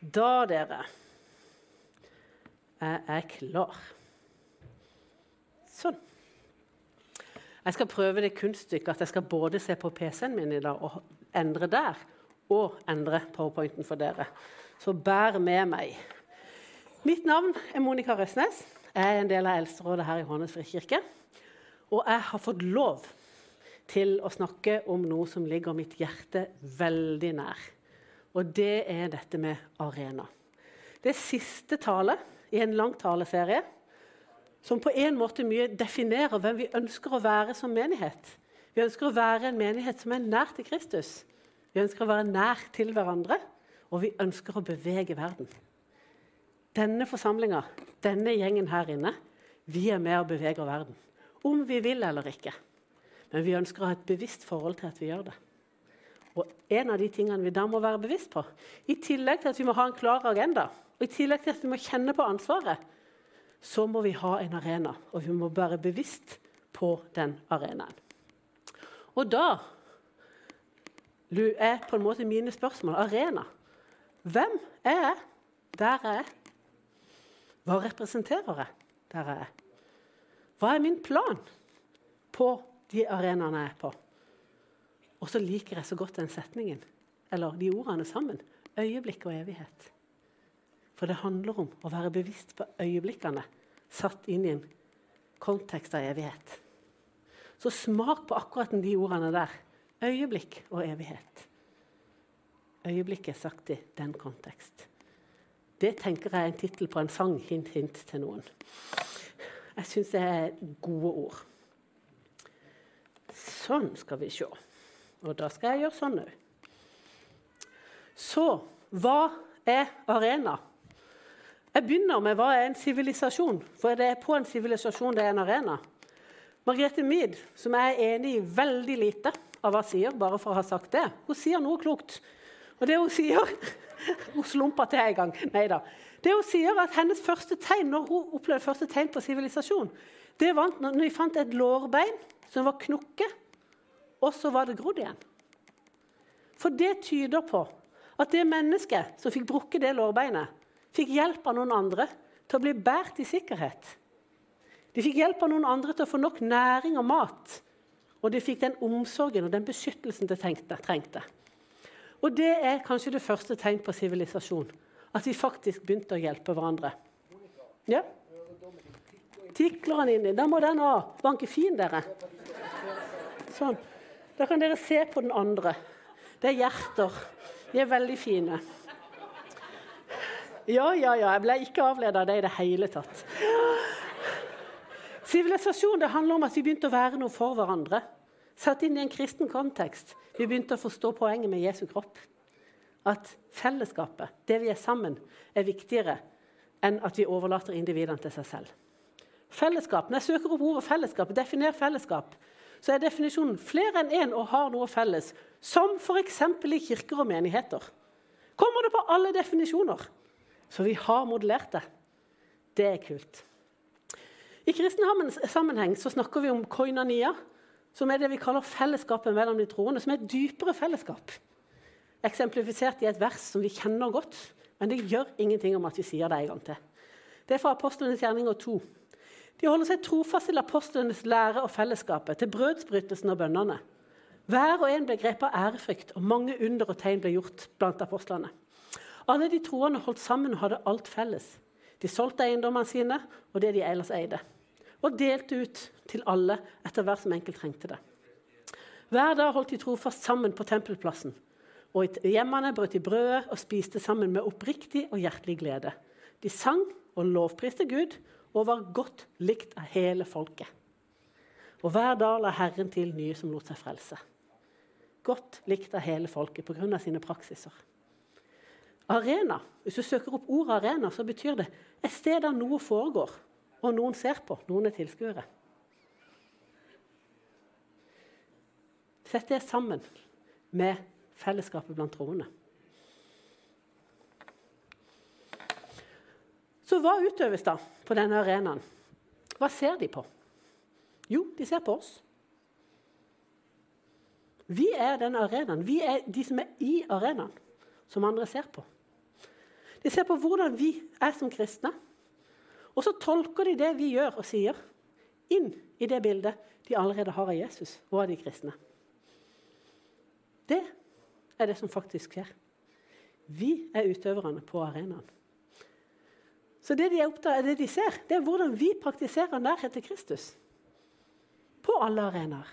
Da, dere, er jeg klar. Sånn. Jeg skal prøve det kunststykket at jeg skal både se på PC-en min i dag og endre der, og endre powerpointen for dere. Så bær med meg. Mitt navn er Monica Røsnes. Jeg er en del av eldsterådet her i Hånes frikirke. Og jeg har fått lov til å snakke om noe som ligger mitt hjerte veldig nær. Og det er dette med arena. Det er siste tale i en lang taleserie som på en måte mye definerer hvem vi ønsker å være som menighet. Vi ønsker å være en menighet som er nær til Kristus. Vi ønsker å være nær til hverandre, og vi ønsker å bevege verden. Denne forsamlinga, denne gjengen her inne, vi er med og beveger verden. Om vi vil eller ikke. Men vi ønsker å ha et bevisst forhold til at vi gjør det. Og en av de tingene vi da må være bevisst på, i tillegg til at vi må ha en klar agenda, og i tillegg til at vi må kjenne på ansvaret, så må vi ha en arena, og vi må være bevisst på den arenaen. Og da er på en måte mine spørsmål arena. Hvem er jeg der jeg er? Hva representerer jeg der jeg er? Hva er min plan på de arenaene jeg er på? Og så liker jeg så godt den setningen, eller de ordene sammen. Øyeblikk og evighet. For det handler om å være bevisst på øyeblikkene satt inn i en kontekst av evighet. Så smak på akkurat de ordene der. Øyeblikk og evighet. Øyeblikket sagt i den kontekst. Det tenker jeg er en tittel på en sang. Hint, hint til noen. Jeg syns det er gode ord. Sånn skal vi se. Og da skal jeg gjøre sånn òg. Så hva er arena? Jeg begynner med hva er en sivilisasjon. For det er på en sivilisasjon det er en arena. Margrethe Mead, som jeg er enig i veldig lite av hva hun sier, bare for å ha sagt det, hun sier noe klokt. Og det hun sier Hun slumpa til en gang. Nei da. Det hun sier at Hennes første tegn når hun opplevde første tegn på sivilisasjon, det var når vi fant et lårbein som var knukket og så var det grodd igjen. For det tyder på at det mennesket som fikk brukket det lårbeinet, fikk hjelp av noen andre til å bli båret i sikkerhet. De fikk hjelp av noen andre til å få nok næring og mat. Og de fikk den omsorgen og den beskyttelsen de trengte. Og det er kanskje det første tegn på sivilisasjon. At vi faktisk begynte å hjelpe hverandre. Ja? Tikler han inni. Da må den òg banke fin, dere. Sånn. Da kan dere se på den andre. Det er hjerter. De er veldig fine. Ja, ja, ja. Jeg ble ikke avledet av det i det hele tatt. Sivilisasjon det handler om at vi begynte å være noe for hverandre. Satt inn i en kristen kontekst. Vi begynte å forstå poenget med Jesu kropp. At fellesskapet, det vi er sammen, er viktigere enn at vi overlater individene til seg selv. Fellesskap, Når jeg søker opp ordet fellesskap, definer fellesskap, så er definisjonen flere enn én og har noe felles, som f.eks. i kirker og menigheter. Kommer det på alle definisjoner? Så vi har modellert det. Det er kult. I kristen sammenheng så snakker vi om koinania, som er det vi kaller fellesskapet mellom de troende, som er et dypere fellesskap. Eksemplifisert i et vers som vi kjenner godt, men det gjør ingenting om at vi sier det en gang til. Det er fra Apostlenes gjerninger 2. De holder seg trofast til apostlenes lære og fellesskapet, til brødsbrytelsen og bønnene. Hver og en ble grepet av ærefrykt, og mange under og tegn ble gjort blant apostlene. Alle de troende holdt sammen og hadde alt felles. De solgte eiendommene sine og det de ellers eide, og delte ut til alle etter hver som enkelt trengte det. Hver dag holdt de trofast sammen på tempelplassen, og i hjemmene brøt de brødet og spiste sammen med oppriktig og hjertelig glede. De sang og lovpriste Gud og var godt likt av hele folket. Og hver dag la Herren til nye som lot seg frelse. Godt likt av hele folket pga. sine praksiser. Arena, Hvis du søker opp ordet arena, så betyr det et sted der noe foregår, og noen ser på, noen er tilskuere. Sett det sammen med fellesskapet blant troende. Så hva utøves da på denne arenaen? Hva ser de på? Jo, de ser på oss. Vi er denne arenaen. Vi er de som er i arenaen, som andre ser på. De ser på hvordan vi er som kristne. Og så tolker de det vi gjør og sier, inn i det bildet de allerede har av Jesus og av de kristne. Det er det som faktisk skjer. Vi er utøverne på arenaen. Så det de, er opptatt, det de ser, det er hvordan vi praktiserer nærhet til Kristus. På alle arenaer.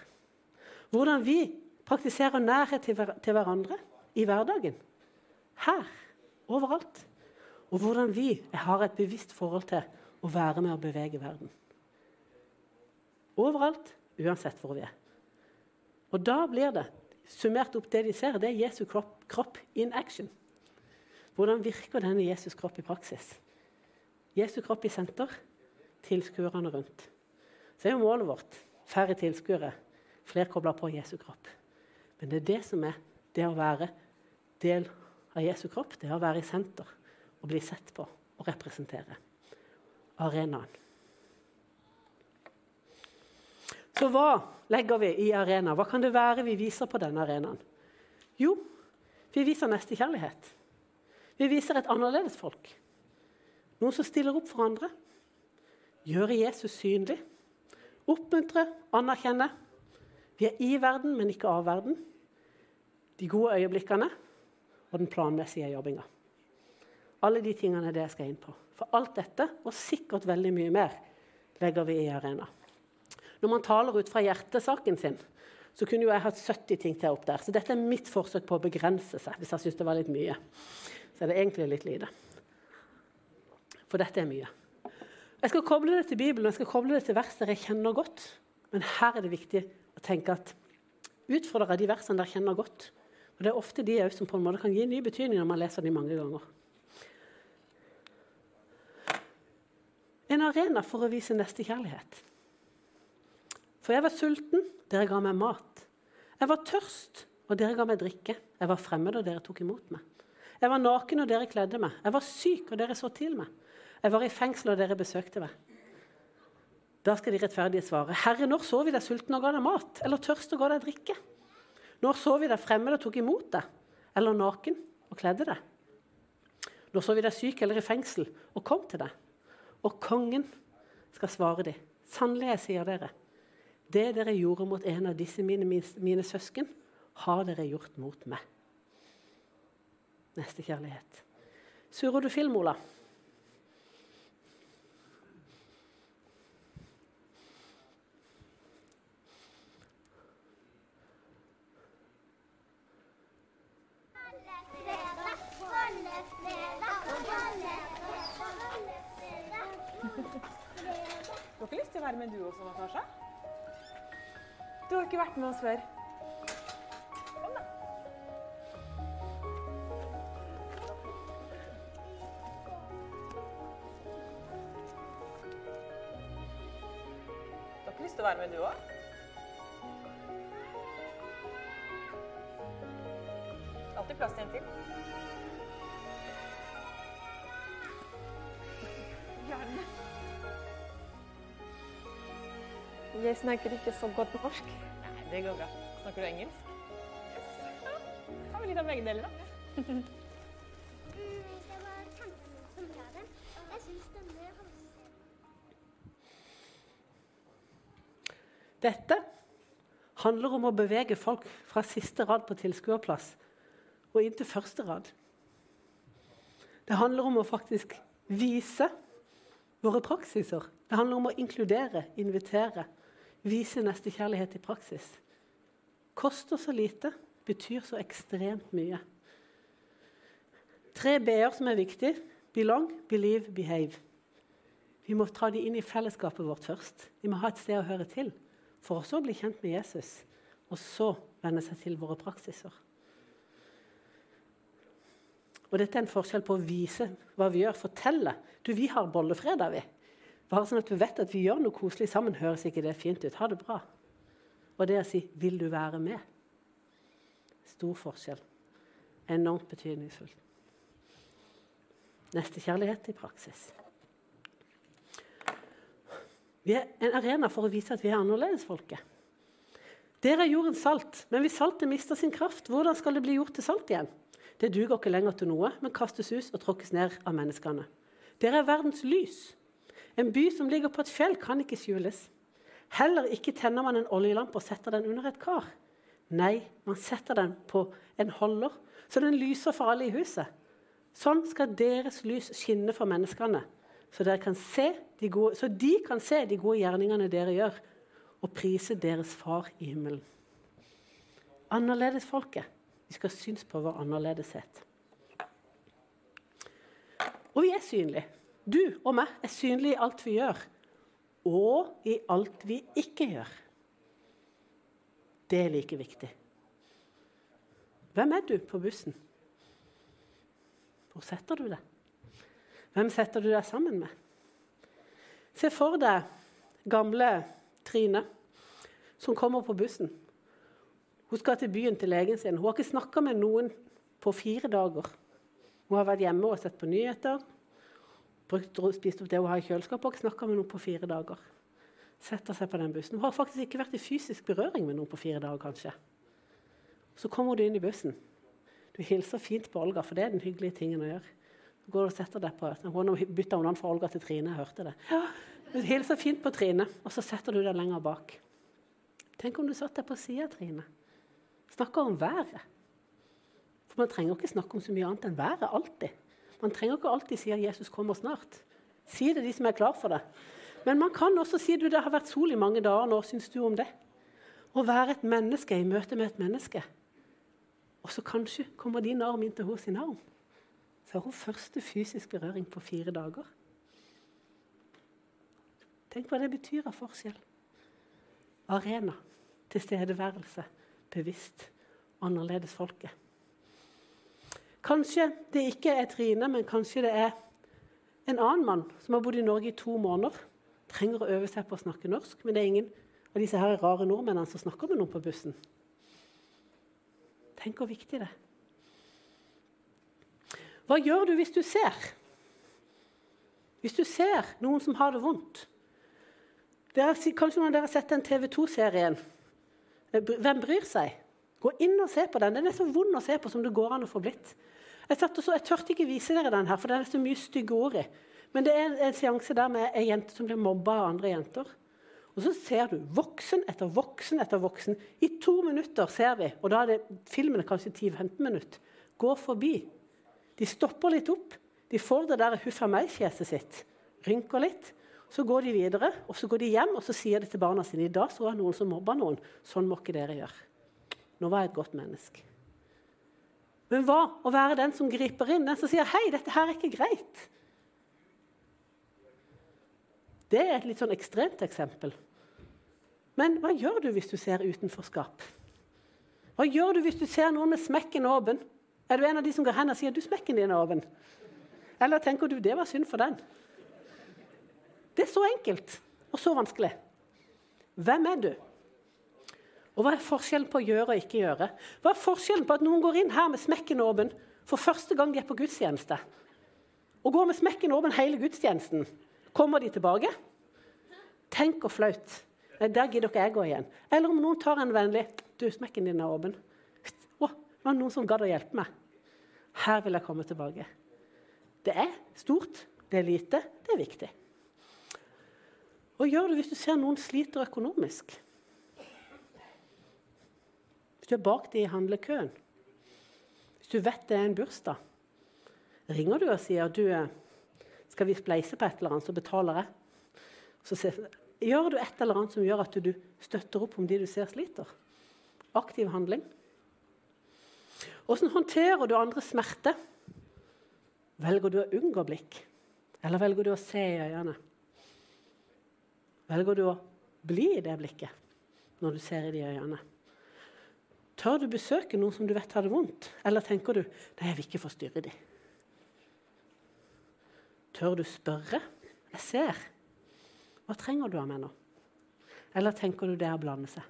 Hvordan vi praktiserer nærhet til hverandre i hverdagen. Her. Overalt. Og hvordan vi har et bevisst forhold til å være med og bevege verden. Overalt, uansett hvor vi er. Og da blir det summert opp det de ser, det er Jesu kropp, kropp in action. Hvordan virker denne Jesus kropp i praksis? Jesu kropp i senter, tilskuerne rundt. Så er jo målet vårt færre tilskuere, flere kobler på Jesu kropp. Men det er det som er det å være del av Jesu kropp. Det er å være i senter og bli sett på og representere arenaen. Så hva legger vi i arena? Hva kan det være vi viser på denne arenaen? Jo, vi viser nestekjærlighet. Vi viser et annerledes folk. Noen som stiller opp for andre. Gjøre Jesus synlig. Oppmuntre, anerkjenne. Vi er i verden, men ikke av verden. De gode øyeblikkene og den planmessige jobbinga. Alle de tingene er det jeg skal inn på. For alt dette, og sikkert veldig mye mer, legger vi i arena. Når man taler ut fra hjertesaken sin, så kunne jo jeg hatt 70 ting til opp der. Så dette er mitt forsøk på å begrense seg, hvis jeg syns det var litt mye. Så er det egentlig litt lite. For dette er mye. Jeg skal koble det til Bibelen jeg skal koble det til vers dere kjenner godt. Men her er det viktig å tenke at utfordre de versene dere kjenner godt. Og Det er ofte de som på en måte kan gi ny betydning når man leser de mange ganger. En arena for å vise nestekjærlighet. For jeg var sulten, dere ga meg mat. Jeg var tørst, og dere ga meg drikke. Jeg var fremmed, og dere tok imot meg. Jeg var naken, og dere kledde meg. Jeg var syk, og dere så til meg. Jeg var i fengsel, og dere besøkte meg. Da skal de rettferdige svare. Herre, når så vi deg sulten og ga deg mat, eller tørst og ga deg drikke? Når så vi deg fremmed og tok imot deg, eller naken og kledde deg? Når så vi deg syk eller i fengsel og kom til deg? Og kongen skal svare dem. Sannelig, jeg sier dere, det dere gjorde mot en av disse mine, mine søsken, har dere gjort mot meg. Neste kjærlighet. Surrer du film, Ola? Være med du også, Natasha? Du har ikke vært med oss før. Kom, da. Du har ikke lyst til å være med, du òg? Alltid plass til en til. Jeg snakker ikke så godt norsk. Nei, det går bra. Snakker du engelsk? Yes. Ja. Har vi litt av begge deler, da? Dette handler om å bevege folk fra siste rad på tilskuerplass og inn til første rad. Det handler om å faktisk vise våre praksiser. Det handler om å inkludere, invitere, Vise nestekjærlighet i praksis. Koster så lite, betyr så ekstremt mye. Tre b-er som er viktige. Belong, believe, behave. Vi må ta dem inn i fellesskapet vårt først. De må ha et sted å høre til. For også å bli kjent med Jesus, og så venne seg til våre praksiser. Og dette er en forskjell på å vise hva vi gjør, fortelle. Du, vi har bollefredag, vi. Bare sånn at du vet at vi gjør noe koselig sammen, høres ikke det fint ut. Ha det bra. Og det å si 'Vil du være med?' Stor forskjell. Enormt betydningsfullt. Nestekjærlighet i praksis. Vi er en arena for å vise at vi er annerledesfolket. Dere er jordens salt, men hvis saltet mister sin kraft, hvordan skal det bli gjort til salt igjen? Det duger ikke lenger til noe, men kastes ut og tråkkes ned av menneskene. Dere er verdens lys. En by som ligger på et fjell, kan ikke skjules. Heller ikke tenner man en oljelampe og setter den under et kar. Nei, man setter den på en holder, så den lyser for alle i huset. Sånn skal deres lys skinne for menneskene, så, de, gode, så de kan se de gode gjerningene dere gjør, og prise deres far i himmelen. Annerledesfolket. Vi skal synes på vår annerledeshet. Og vi er synlige. Du og meg er synlige i alt vi gjør, og i alt vi ikke gjør. Det er like viktig. Hvem er du på bussen? Hvor setter du deg? Hvem setter du deg sammen med? Se for deg gamle Trine som kommer på bussen. Hun skal til byen til legen sin. Hun har ikke snakka med noen på fire dager. Hun har vært hjemme og sett på nyheter, brukt, spist opp det hun har i kjøleskapet, og snakka med noen på fire dager. Setter seg på den bussen. Hun har faktisk ikke vært i fysisk berøring med noen på fire dager. kanskje. Så kommer du inn i bussen. Du hilser fint på Olga, for det er den hyggelige tingen å gjøre. Du går og setter deg på, Nå bytta hun navn fra Olga til Trine. jeg hørte det. Ja, du hilser fint på Trine, og så setter du deg lenger bak. Tenk om du satt deg på sida, Trine. Snakker om været. For Man trenger ikke snakke om så mye annet enn været. alltid. Man trenger ikke alltid si at 'Jesus kommer snart'. Si det de som er klar for det. Men man kan også si du, det har vært sol i mange dager nå. Syns du om det? Å være et menneske i møte med et menneske. Og så kanskje kommer din arm inn til sin arm. Så har hun første fysisk berøring på fire dager. Tenk hva det betyr av forskjell. Arena, tilstedeværelse, bevisst, annerledes folket. Kanskje det ikke er Trine, men kanskje det er en annen mann som har bodd i Norge i to måneder. Trenger å øve seg på å snakke norsk, men det er ingen av disse her rare nordmennene som snakker med noen på bussen. Tenk hvor viktig det er. Hva gjør du hvis du ser? Hvis du ser noen som har det vondt. Dere, kanskje noen av dere har sett den TV 2-serien eh, 'Hvem bryr seg?' Gå inn og se på den. Den er så vond å se på som det går an å få blitt. Jeg, så, jeg tørte ikke vise dere den her, for det er så mye stygge ord i. Men det er en seanse der med ei jente som blir mobba av andre jenter. Og så ser du voksen etter voksen etter voksen. I to minutter ser vi, og da er det filmen er kanskje 10-15 minutter, går forbi de stopper litt opp. De får det der huffa meg-fjeset sitt. Rynker litt. Så går de videre, og så går de hjem og så sier de til barna sine i dag så var det noen som mobba noen. Sånn må ikke dere gjøre. Nå var jeg et godt menneske. Men hva å være den som griper inn, den som sier 'Hei, dette her er ikke greit'? Det er et litt sånn ekstremt eksempel. Men hva gjør du hvis du ser utenforskap? Hva gjør du hvis du ser noen med smekken åpen? Er du en av de som går hen og sier 'du smekken din er åpen'? Eller tenker du 'det var synd for den'? Det er så enkelt og så vanskelig. Hvem er du? Og Hva er forskjellen på å gjøre og ikke gjøre? Hva er forskjellen på at noen går inn her med smekken åpen for første gang de er på gudstjeneste, og går med smekken åpen hele gudstjenesten? Kommer de tilbake? Tenk og flaut. Nei, der gidder ikke jeg gå igjen. Eller om noen tar en vennlig 'Du, smekken din er åpen'. Å, det var noen som gadd å hjelpe meg. Her vil jeg komme tilbake. Det er stort, det er lite, det er viktig. Hva gjør du hvis du ser noen sliter økonomisk? Du er bak de i handlekøen? Hvis du vet det er en bursdag? Ringer du og sier du, eh, skal vi spleise på et eller annet, så betaler jeg? Så gjør du et eller annet som gjør at du støtter opp om de du ser sliter? Aktiv handling. Hvordan håndterer du andres smerte? Velger du å unngå blikk, eller velger du å se i øynene? Velger du å bli i det blikket når du ser i de øynene? Tør du besøke noen som du vet har det vondt, eller tenker du nei, jeg vil ikke forstyrre dem? Tør du spørre? Jeg ser. Hva trenger du av meg nå? Eller tenker du det er å blande seg?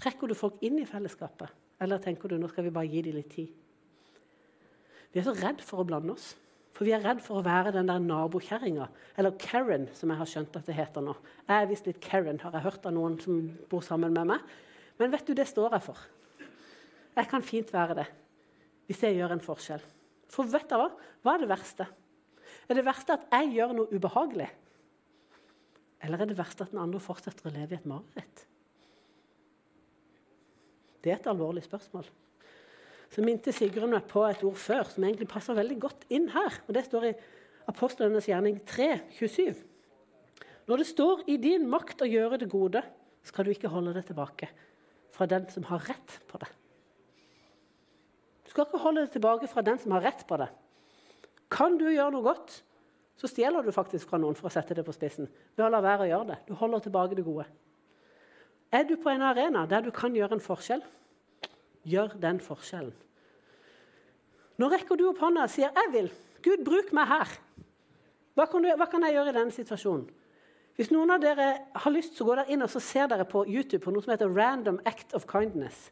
Trekker du folk inn i fellesskapet, eller tenker du nå skal vi bare gi dem litt tid? Vi er så redd for å blande oss. For vi er redd for å være den der nabokjerringa, eller Karen, som jeg har skjønt at det heter nå. Jeg er visst litt Karen, har jeg hørt av noen som bor sammen med meg. Men vet du, det står jeg for. jeg kan fint være det hvis jeg gjør en forskjell. For vet du hva? Hva er det verste? Er det verste at jeg gjør noe ubehagelig? Eller er det verste at den andre fortsetter å leve i et mareritt? Det er et alvorlig spørsmål. Så minte Sigrun meg på et ord før som egentlig passer veldig godt inn her. og Det står i Apostlenes gjerning 3, 27. Når det står i din makt å gjøre det gode, skal du ikke holde det tilbake fra den som har rett på det. Du skal ikke holde det tilbake fra den som har rett på det. Kan du gjøre noe godt, så stjeler du faktisk fra noen for å sette det på spissen. ved å la være å gjøre det. Du holder tilbake det gode. Er du på en arena der du kan gjøre en forskjell, gjør den forskjellen. Nå rekker du opp hånda og sier 'Jeg vil'. Gud, bruk meg her. Hva kan, du, hva kan jeg gjøre i denne situasjonen? Hvis noen av dere har lyst, så går dere inn og så ser dere på YouTube på noe som heter 'Random Act of Kindness'.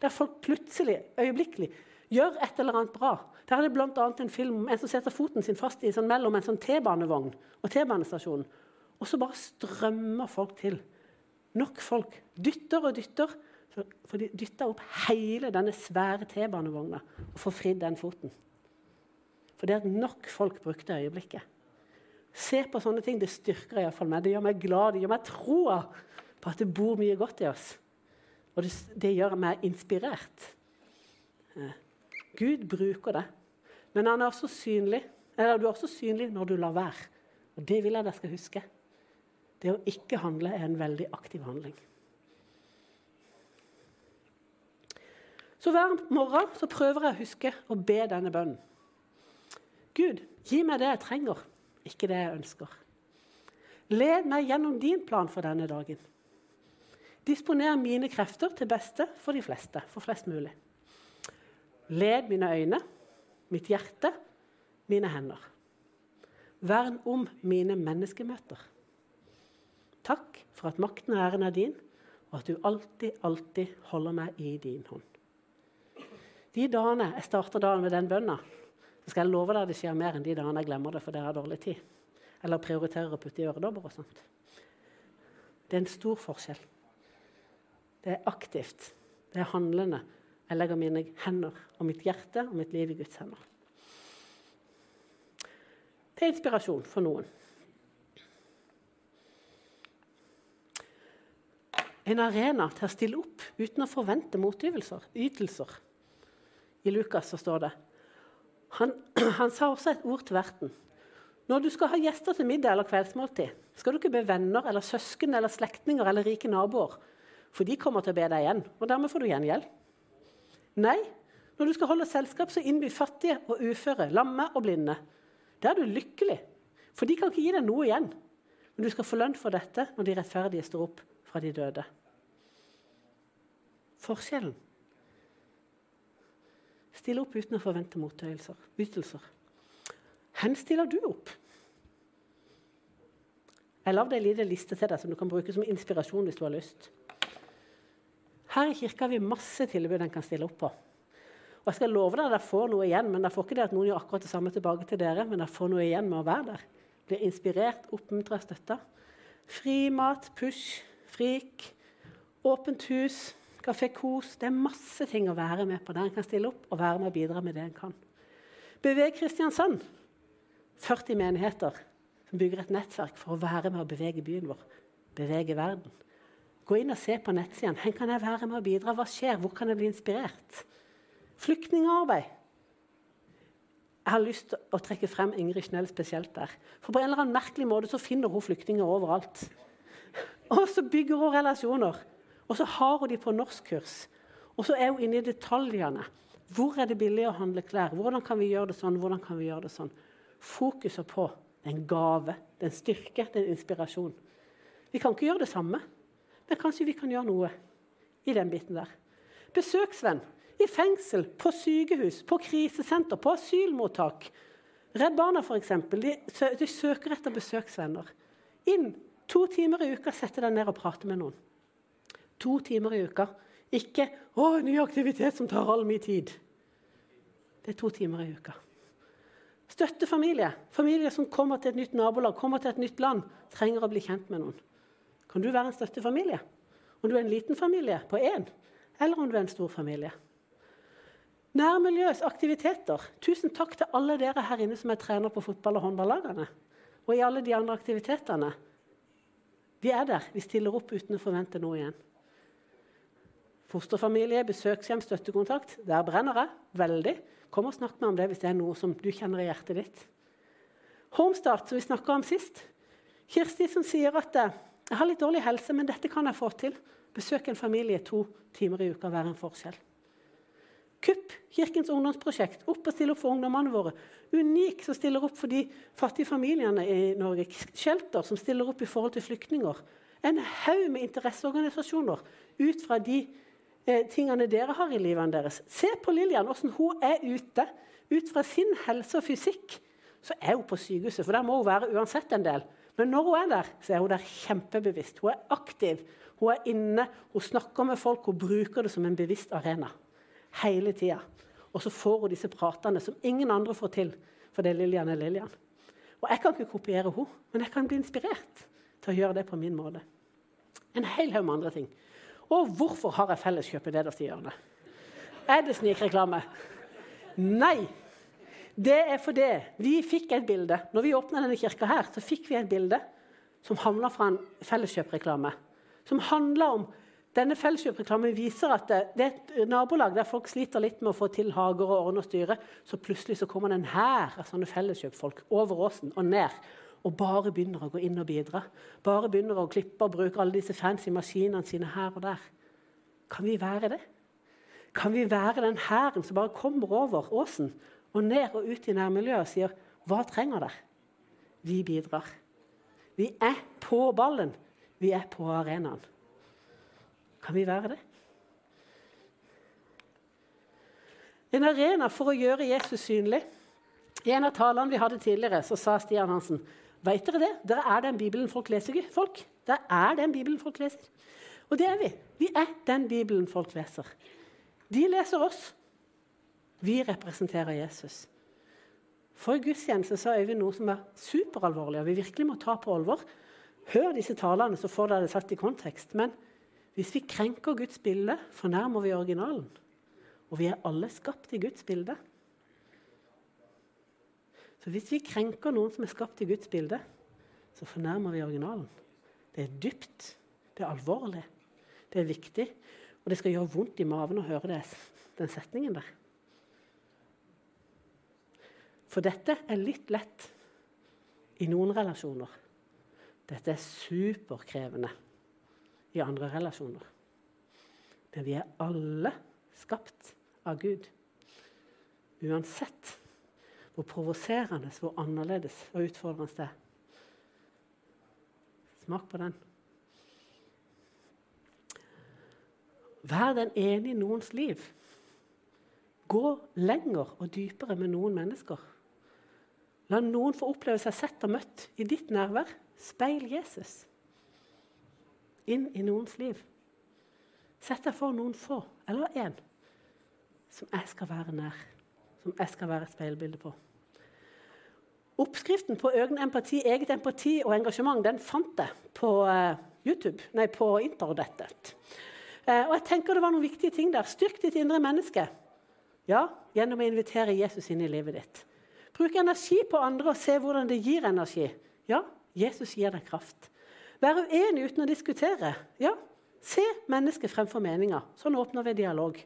Der folk plutselig, øyeblikkelig, gjør et eller annet bra. Der er det bl.a. en film om en som setter foten sin fast i, sånn, mellom en sånn T-banevogn og T-banestasjonen. Og så bare strømmer folk til. Nok folk. Dytter og dytter. For de dytta opp hele denne svære T-banevogna og får fridd den foten. For det er nok folk brukte øyeblikket. Se på sånne ting. Det styrker iallfall meg. Det gjør meg glad. Det gjør meg troa på at det bor mye godt i oss. Og det, det gjør meg inspirert. Eh, Gud bruker det. Men han er også synlig. Eller du er også synlig når du lar være. Og det vil jeg dere skal huske. Det å ikke handle er en veldig aktiv handling. Så hver morgen så prøver jeg å huske å be denne bønnen. Gud, gi meg det jeg trenger, ikke det jeg ønsker. Led meg gjennom din plan for denne dagen. Disponer mine krefter til beste for de fleste, for flest mulig. Led mine øyne, mitt hjerte, mine hender. Vern om mine menneskemøter. Takk for at makten og æren er din, og at du alltid, alltid holder meg i din hånd. De dagene jeg starter dagen med den bønna, så skal jeg love deg det skjer mer enn de dagene jeg glemmer det for dere har dårlig tid. Eller prioriterer å putte i øredobber og sånt. Det er en stor forskjell. Det er aktivt. Det er handlende. Jeg legger mine hender og mitt hjerte og mitt liv i Guds hender. Det er inspirasjon for noen. En arena til å stille opp uten å forvente motytelser. Ytelser. I Lukas så står det han, han sa også et ord til verten. Når du skal ha gjester til middag eller kveldsmåltid, skal du ikke be venner eller søsken eller slektninger eller rike naboer, for de kommer til å be deg igjen, og dermed får du gjengjeld. Nei, når du skal holde selskap, så innby fattige og uføre, lamme og blinde. Da er du lykkelig, for de kan ikke gi deg noe igjen. Men du skal få lønn for dette når de rettferdige står opp fra de døde. Forskjellen. Still opp uten å forvente motytelser. Hvor stiller du opp? Jeg lagde en liten liste til deg som du kan bruke som inspirasjon hvis du har lyst. Her i kirka har vi masse tilbud en kan stille opp på. Og jeg skal love deg at dere får noe igjen, men dere får ikke det at noen gjør akkurat det samme tilbake til dere, men dere får noe igjen med å være der. Blir inspirert, oppmuntra, støtta. Frimat, push, frik, åpent hus, Kafé Kos. Det er masse ting å være med på der en kan stille opp og være med og bidra med det en kan. Beveg Kristiansand. 40 menigheter som bygger et nettverk for å være med og bevege byen vår, bevege verden. Gå inn og se på nettsidene. Hvor kan jeg være med og bidra? Hva skjer? Hvor kan jeg bli inspirert? Flyktningarbeid. Jeg har lyst til å trekke frem Ingrid Schnell spesielt der. For på en eller annen merkelig måte så finner hun flyktninger overalt. Og så bygger hun relasjoner. Og så har hun de på norskkurs. Og så er hun inne i detaljene. Hvor er det billig å handle klær? Hvordan kan vi gjøre det sånn? Hvordan kan vi gjøre det sånn? Fokuset på det er en gave, det er en styrke, det er en inspirasjon. Vi kan ikke gjøre det samme. Men kanskje vi kan gjøre noe i den biten der. Besøksvenn i fengsel, på sykehus, på krisesenter, på asylmottak. Redd Barna f.eks. De, de søker etter besøksvenner. Inn to timer i uka, sette deg ned og prate med noen. To timer i uka. Ikke 'Å, ny aktivitet som tar all min tid'. Det er to timer i uka. Støtte familie. Familier som kommer til et nytt nabolag, kommer til et nytt land, trenger å bli kjent med noen. Kan du være en støttefamilie? Om du er en liten familie på én, eller om du er en stor familie. Nærmiljøets aktiviteter. Tusen takk til alle dere her inne som er trener på fotball- og håndballagene. Og i alle de andre aktivitetene. Vi er der. Vi stiller opp uten å forvente noe igjen. Fosterfamilie, besøkshjem, støttekontakt. Der brenner jeg veldig. Kom og snakk med om det hvis det er noe som du kjenner i hjertet ditt. Homestart, som vi snakka om sist. Kirsti som sier at eh, jeg har litt dårlig helse, men dette kan jeg få til. Besøk en familie to timer i uka være en forskjell. KUP, Kirkens ungdomsprosjekt, opp og stille opp for ungdommene våre. Unik som stiller opp for de fattige familiene i Norge. Shelter som stiller opp i forhold til flyktninger. En haug med interesseorganisasjoner ut fra de eh, tingene dere har i livene deres. Se på Lillian, hvordan hun er ute. Ut fra sin helse og fysikk så er hun på sykehuset, for der må hun være uansett en del. Men når hun er der, så er hun der kjempebevisst. Hun er aktiv, hun er inne, hun snakker med folk, hun bruker det som en bevisst arena hele tida. Og så får hun disse pratene som ingen andre får til, fordi Lillian er Lillian. Og Jeg kan ikke kopiere henne, men jeg kan bli inspirert til å gjøre det på min måte. En hel haug med andre ting. Og hvorfor har jeg Felleskjøpet nederst i hjørnet? Er det snikreklame? Nei. Det er fordi vi fikk et bilde. Når vi åpna denne kirka her, så fikk vi et bilde som handla fra en Felleskjøp-reklame. Som handla om denne Felleskjøp-reklamen viser at det, det, er et nabolag der folk sliter litt med å få til hager og ordne og styre. Så plutselig så kommer det en hær av sånne Felleskjøp-folk over åsen og ned. Og bare begynner å gå inn og bidra. Bare begynner å klippe og bruke alle disse fancy maskinene sine her og der. Kan vi være det? Kan vi være den hæren som bare kommer over åsen og ned og ut i nærmiljøet og sier hva trenger dere? Vi bidrar. Vi er på ballen. Vi er på arenaen. Kan vi være det? En arena for å gjøre Jesus synlig. I en av talene vi hadde tidligere, så sa Stian Hansen Vet dere det? Dere er den Bibelen folk leser. folk. Det er den Bibelen folk leser. Og det er vi. Vi er den Bibelen folk leser. De leser oss. Vi representerer Jesus. For i gudstjeneste så er vi noe som er superalvorlig, og vi virkelig må ta på alvor. Hør disse talene, så får dere det satt i kontekst. Men hvis vi krenker Guds bilde, fornærmer vi originalen. Og vi er alle skapt i Guds bilde. Så hvis vi krenker noen som er skapt i Guds bilde, så fornærmer vi originalen. Det er dypt. Det er alvorlig. Det er viktig. Og det skal gjøre vondt i maven å høre det, den setningen der. For dette er litt lett i noen relasjoner. Dette er superkrevende i andre relasjoner. Men vi er alle skapt av Gud. Uansett hvor provoserende, hvor annerledes og utfordrende det er. Smak på den. Vær den ene i noens liv. Gå lenger og dypere med noen mennesker. La noen få oppleve seg sett og møtt i ditt nærvær. Speil Jesus inn i noens liv. Sett deg for noen få, eller én, som jeg skal være nær. Som jeg skal være et speilbilde på. Oppskriften på egen empati, eget empati og engasjement den fant jeg på uh, YouTube, nei, på internettet. Uh, og jeg tenker det var noen viktige ting der. Styrk ditt indre menneske. Ja, gjennom å invitere Jesus inn i livet ditt. Bruk energi på andre og se hvordan det gir energi. Ja, Jesus gir deg kraft. Vær uenig uten å diskutere. Ja, se mennesket fremfor meninger. Sånn åpner vi dialog.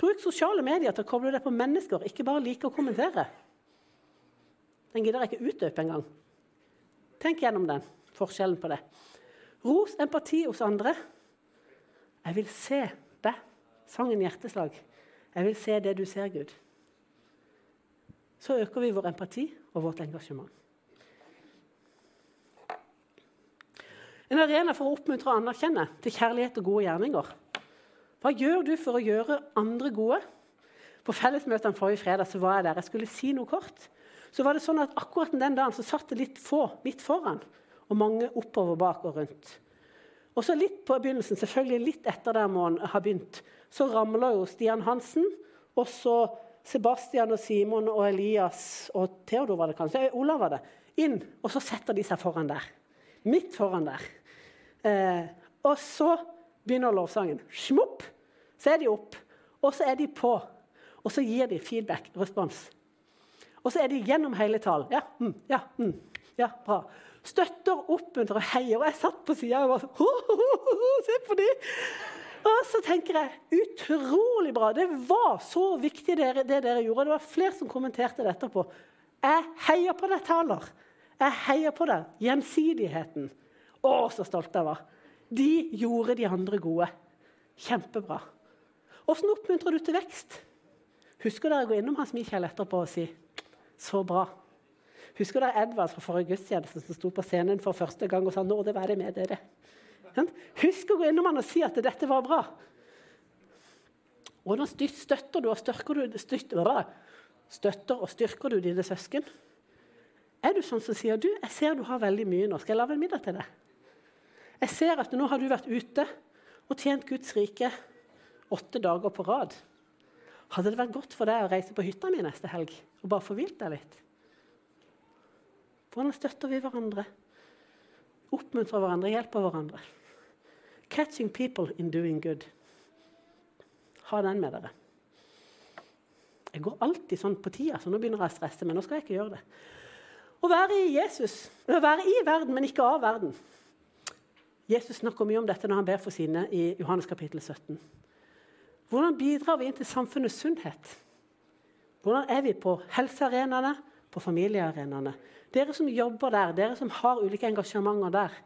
Bruk sosiale medier til å koble deg på mennesker, ikke bare like å kommentere. Den gidder jeg ikke utdype engang. Tenk gjennom den, forskjellen på det. Ros empati hos andre. Jeg vil se det. Sangen 'Hjerteslag'. Jeg vil se det du ser, Gud så øker vi vår empati og vårt engasjement. En arena for å oppmuntre og anerkjenne til kjærlighet og gode gjerninger. Hva gjør du for å gjøre andre gode? På fellesmøtene forrige fredag så var jeg der. Jeg skulle si noe kort. Så var det sånn at Akkurat den dagen så satt det litt få midt foran, og mange oppover, bak og rundt. Og så litt på begynnelsen, selvfølgelig litt etter der man har begynt, så ramler jo Stian Hansen, og så Sebastian og Simon og Elias og Theodor var det kanskje, Olav var det, inn. Og så setter de seg foran der. Midt foran der. Eh, og så begynner lovsangen. Smopp! Så er de opp. Og så er de på. Og så gir de feedback, respons. Og så er de gjennom hele talen. Ja, mm, ja, mm, ja, bra. Støtter, oppmuntrer og heier. Og jeg satt på sida og var sånn Se på de! Og så tenker jeg utrolig bra. Det var så viktig det, det dere gjorde. Det var flere som kommenterte det etterpå. Jeg heier på deg, taler. Jeg heier på deg. Gjensidigheten. Å, så stolt jeg var. De gjorde de andre gode. Kjempebra. Åssen oppmuntrer du til vekst? Husker dere å gå innom Hans Michael etterpå og si 'så bra'? Husker dere Edvard fra forrige gudstjeneste som sto på scenen for første gang og sa 'nå det være med dere'? Husk å gå innom han og si at dette var bra. Hvordan støtter du og styrker du, støtter, støtter og styrker du dine søsken? Er du sånn som sier du, 'Jeg ser du har veldig mye nå. Skal jeg lage en middag til deg?' 'Jeg ser at nå har du vært ute og tjent Guds rike åtte dager på rad.' Hadde det vært godt for deg å reise på hytta mi neste helg og bare forhvilt deg litt? Hvordan støtter vi hverandre? Oppmuntrer hverandre, hjelper hverandre. Catching people in doing good. Ha den med dere. Jeg går alltid sånn på tida, så nå begynner jeg å stresse. Men nå skal jeg ikke gjøre det. Å være i Jesus, å være i verden, men ikke av verden. Jesus snakker mye om dette når han ber for sine i Johannes kapittel 17. Hvordan bidrar vi inn til samfunnets sunnhet? Hvordan er vi på helsearenaene, på familiearenaene? Dere som jobber der, dere som har ulike engasjementer der,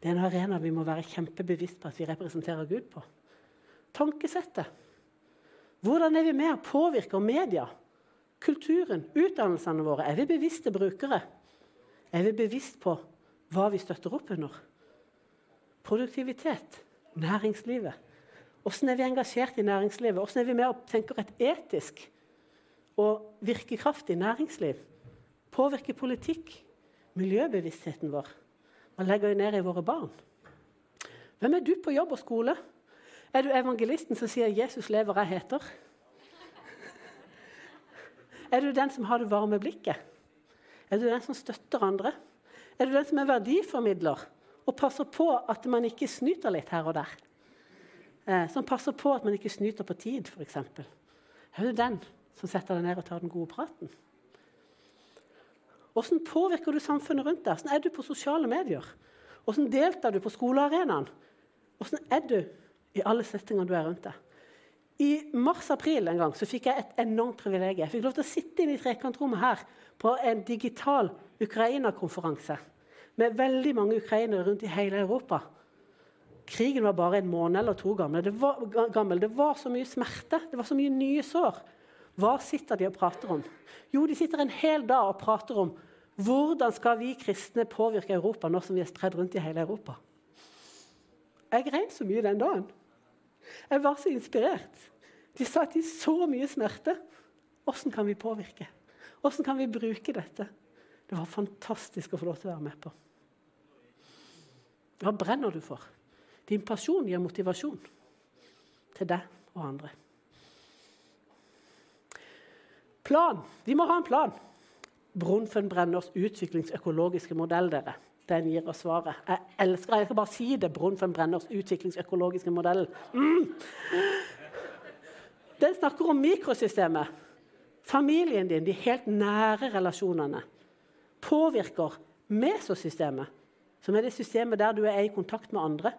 det er en arena vi må være kjempebevisst på at vi representerer Gud på. Tankesettet. Hvordan er vi med og påvirker media, kulturen, utdannelsene våre? Er vi bevisste brukere? Er vi bevisst på hva vi støtter opp under? Produktivitet, næringslivet. Hvordan er vi engasjert i næringslivet? Hvordan er vi med og tenker et etisk og virkekraftig næringsliv? Påvirker politikk, miljøbevisstheten vår? Man legger jo ned i våre barn? Hvem er du på jobb og skole? Er du evangelisten som sier 'Jesus lever, jeg heter'? Er du den som har det varme blikket? Er du den som støtter andre? Er du den som er verdiformidler og passer på at man ikke snyter litt her og der? Eh, som passer på at man ikke snyter på tid, f.eks. Er det den som setter deg ned og tar den gode praten? Hvordan påvirker du samfunnet rundt deg? Hvordan er du på sosiale medier? Hvordan deltar du på skolearenaen? Hvordan er du i alle settinger du er rundt deg? I mars-april en gang så fikk jeg et enormt privilegium. Jeg fikk lov til å sitte inne i trekantrommet her på en digital Ukraina-konferanse med veldig mange ukrainere rundt i hele Europa. Krigen var bare en måned eller to gammel. Det var, gammel. Det var så mye smerte, det var så mye nye sår. Hva sitter de og prater om? Jo, de sitter en hel dag og prater om hvordan skal vi kristne påvirke Europa nå som vi er spredd rundt i hele Europa. Jeg grein så mye den dagen. Jeg var så inspirert. De sa at de så mye smerte. Åssen kan vi påvirke? Åssen kan vi bruke dette? Det var fantastisk å få lov til å være med på. Hva brenner du for? Din pasjon gir motivasjon til deg og andre. Plan. Vi må ha en plan. Brunfen-Brenners utviklingsøkologiske modell. dere. Den gir oss svaret. Jeg elsker Jeg skal bare si det. Brunfen-Brenners utviklingsøkologiske modell. Mm. Den snakker om mikrosystemet. Familien din, de helt nære relasjonene, påvirker mesosystemet, som er det systemet der du er i kontakt med andre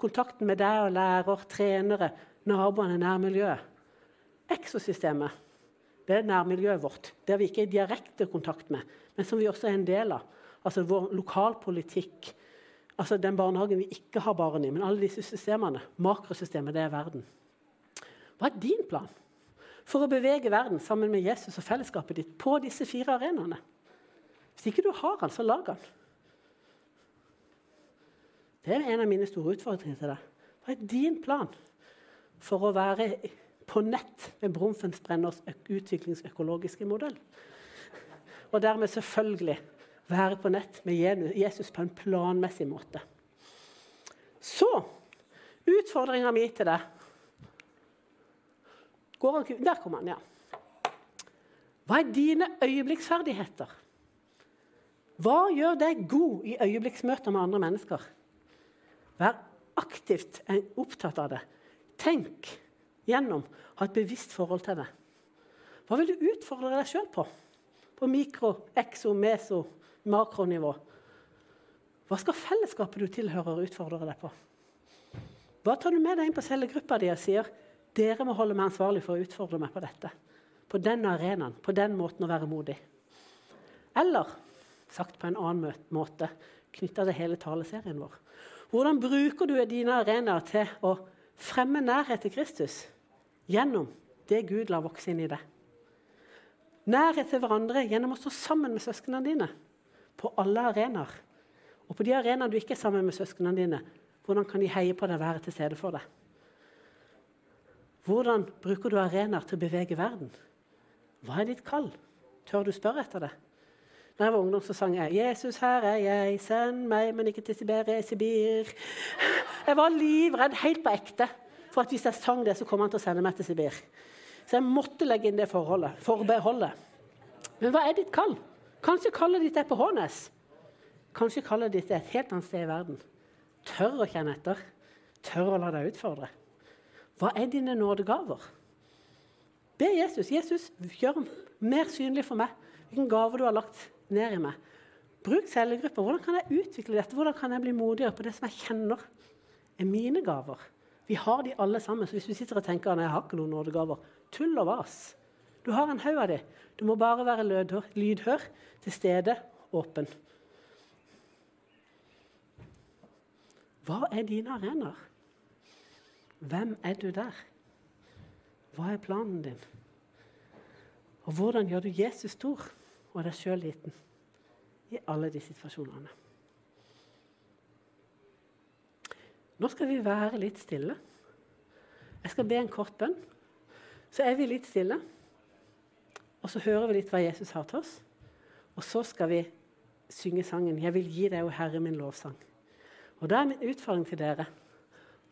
kontakten med deg og lærer, trenere, naboene, nærmiljøet. Eksosystemet det er nærmiljøet vårt, det vi ikke er i direkte kontakt med, men som vi også er en del av. Altså vår lokalpolitikk, altså den barnehagen vi ikke har barn i. Men alle disse systemene. Makrosystemet, det er verden. Hva er din plan for å bevege verden sammen med Jesus og fellesskapet ditt på disse fire arenaene? Hvis ikke du har den, så lag den. Det er en av mine store utfordringer til deg. Hva er din plan for å være på nett med Brumfens Brenners utviklingsøkologiske modell? Og dermed selvfølgelig være på nett med Jesus på en planmessig måte. Så utfordringa mi til deg Der kom han, ja. Hva er dine øyeblikksferdigheter? Hva gjør deg god i øyeblikksmøter med andre mennesker? Vær aktivt opptatt av det. Tenk gjennom. Ha et bevisst forhold til det. Hva vil du utfordre deg sjøl på? På mikro, exo, meso, makronivå. Hva skal fellesskapet du tilhører, utfordre deg på? Hva tar du med deg inn på cellegruppa di og sier dere må holde meg ansvarlig for å utfordre meg på dette? På den arenaen, på den måten å være modig. Eller sagt på en annen måte, knytta til hele taleserien vår. Hvordan bruker du dine arenaer til å fremme nærhet til Kristus gjennom det Gud lar vokse inn i deg? Nærhet til hverandre gjennom å stå sammen med søsknene dine på alle arenaer. Og på de arenaene du ikke er sammen med søsknene dine, hvordan kan de heie på deg og være til stede for deg? Hvordan bruker du arenaer til å bevege verden? Hva er ditt kall? Tør du spørre etter det? Da jeg var ungdom, så sang jeg 'Jesus, her er jeg, send meg, men ikke til Sibir, Sibir'. Jeg var livredd, helt på ekte, for at hvis jeg sang det, så kom han til å sende meg til Sibir. Så jeg måtte legge inn det forholdet, forbeholdet. Men hva er ditt kall? Kanskje kallet ditt er på Hånes? Kanskje kallet ditt er et helt annet sted i verden? Tør å kjenne etter. Tør å la deg utfordre. Hva er dine nådegaver? Be Jesus. Jesus, gjør mer synlig for meg hvilken gave du har lagt ned i meg. Bruk cellegrupper. Hvordan kan jeg utvikle dette? Hvordan kan jeg bli modigere på det som jeg kjenner er mine gaver? Vi har de alle sammen. Så hvis du sitter og tenker at jeg har ikke noen nådegaver, tull og vas. Du har en haug av de. Du må bare være lydhør, lydhør til stede, åpen. Hva er dine arenaer? Hvem er du der? Hva er planen din? Og hvordan gjør du Jesus stor? Og deg sjøl liten i alle de situasjonene. Nå skal vi være litt stille. Jeg skal be en kort bønn. Så er vi litt stille, og så hører vi litt hva Jesus har til oss. Og så skal vi synge sangen 'Jeg vil gi deg, o Herre, min lovsang'. Og Da er min utfordring til dere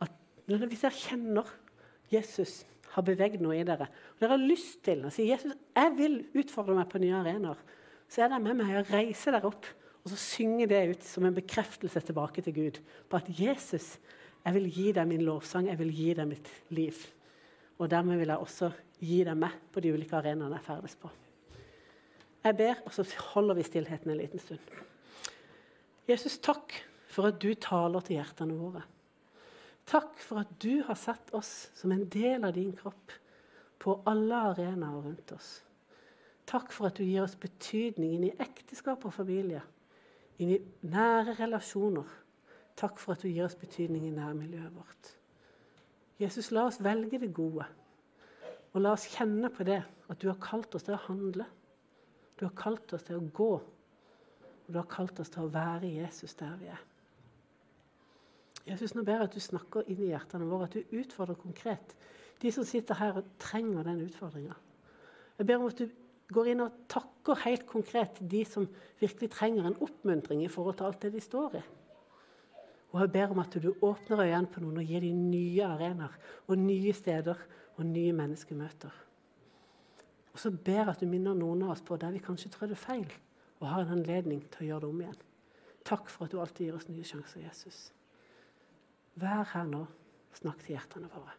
at hvis dere kjenner Jesus har beveget noe i dere, og dere har lyst til å si Jesus, jeg vil utfordre meg på nye arenaer, så er det med meg å reise dere opp og så synge det ut som en bekreftelse tilbake til Gud på at Jesus, jeg vil gi deg min lovsang, jeg vil gi deg mitt liv. Og dermed vil jeg også gi deg meg på de ulike arenaene jeg ferdes på. Jeg ber, og så holder vi stillheten en liten stund. Jesus, takk for at du taler til hjertene våre. Takk for at du har sett oss som en del av din kropp på alle arenaer rundt oss. Takk for at du gir oss betydning inn i ekteskap og familie, inn i nære relasjoner. Takk for at du gir oss betydning i nærmiljøet vårt. Jesus, la oss velge det gode. Og la oss kjenne på det at du har kalt oss til å handle. Du har kalt oss til å gå. Og du har kalt oss til å være Jesus der vi er. Jesus, nå ber jeg at du snakker inn i hjertene våre, at du utfordrer konkret de som sitter her og trenger den utfordringa. Jeg ber om at du går inn og takker helt konkret de som virkelig trenger en oppmuntring i forhold til alt det de står i. Og jeg ber om at du åpner øynene på noen og gir dem nye arenaer og nye steder og nye menneskemøter. Og så ber jeg at du minner noen av oss på der vi kanskje trødde feil, og har en anledning til å gjøre det om igjen. Takk for at du alltid gir oss nye sjanser, Jesus. Vær her nå. Snakk til hjertene våre.